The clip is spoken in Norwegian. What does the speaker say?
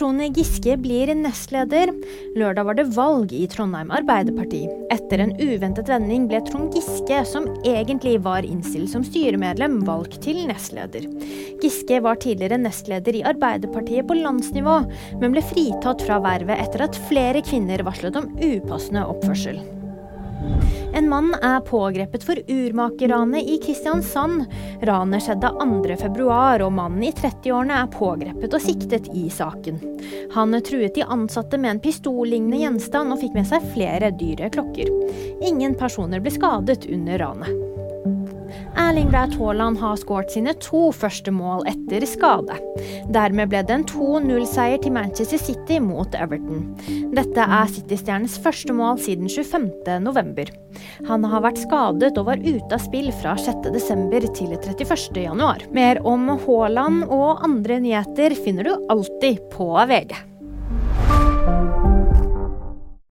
Trond Giske blir nestleder. Lørdag var det valg i Trondheim Arbeiderparti. Etter en uventet vending ble Trond Giske, som egentlig var innstilt som styremedlem, valgt til nestleder. Giske var tidligere nestleder i Arbeiderpartiet på landsnivå, men ble fritatt fra vervet etter at flere kvinner varslet om upassende oppførsel. En mann er pågrepet for urmakerranet i Kristiansand. Ranet skjedde 2.2, og mannen i 30-årene er pågrepet og siktet i saken. Han truet de ansatte med en pistollignende gjenstand og fikk med seg flere dyre klokker. Ingen personer ble skadet under ranet. Erling Braut Haaland har skåret sine to første mål etter skade. Dermed ble det en 2-0-seier til Manchester City mot Everton. Dette er City-stjernens første mål siden 25.11. Han har vært skadet og var ute av spill fra 6.12. til 31.1. Mer om Haaland og andre nyheter finner du alltid på VG.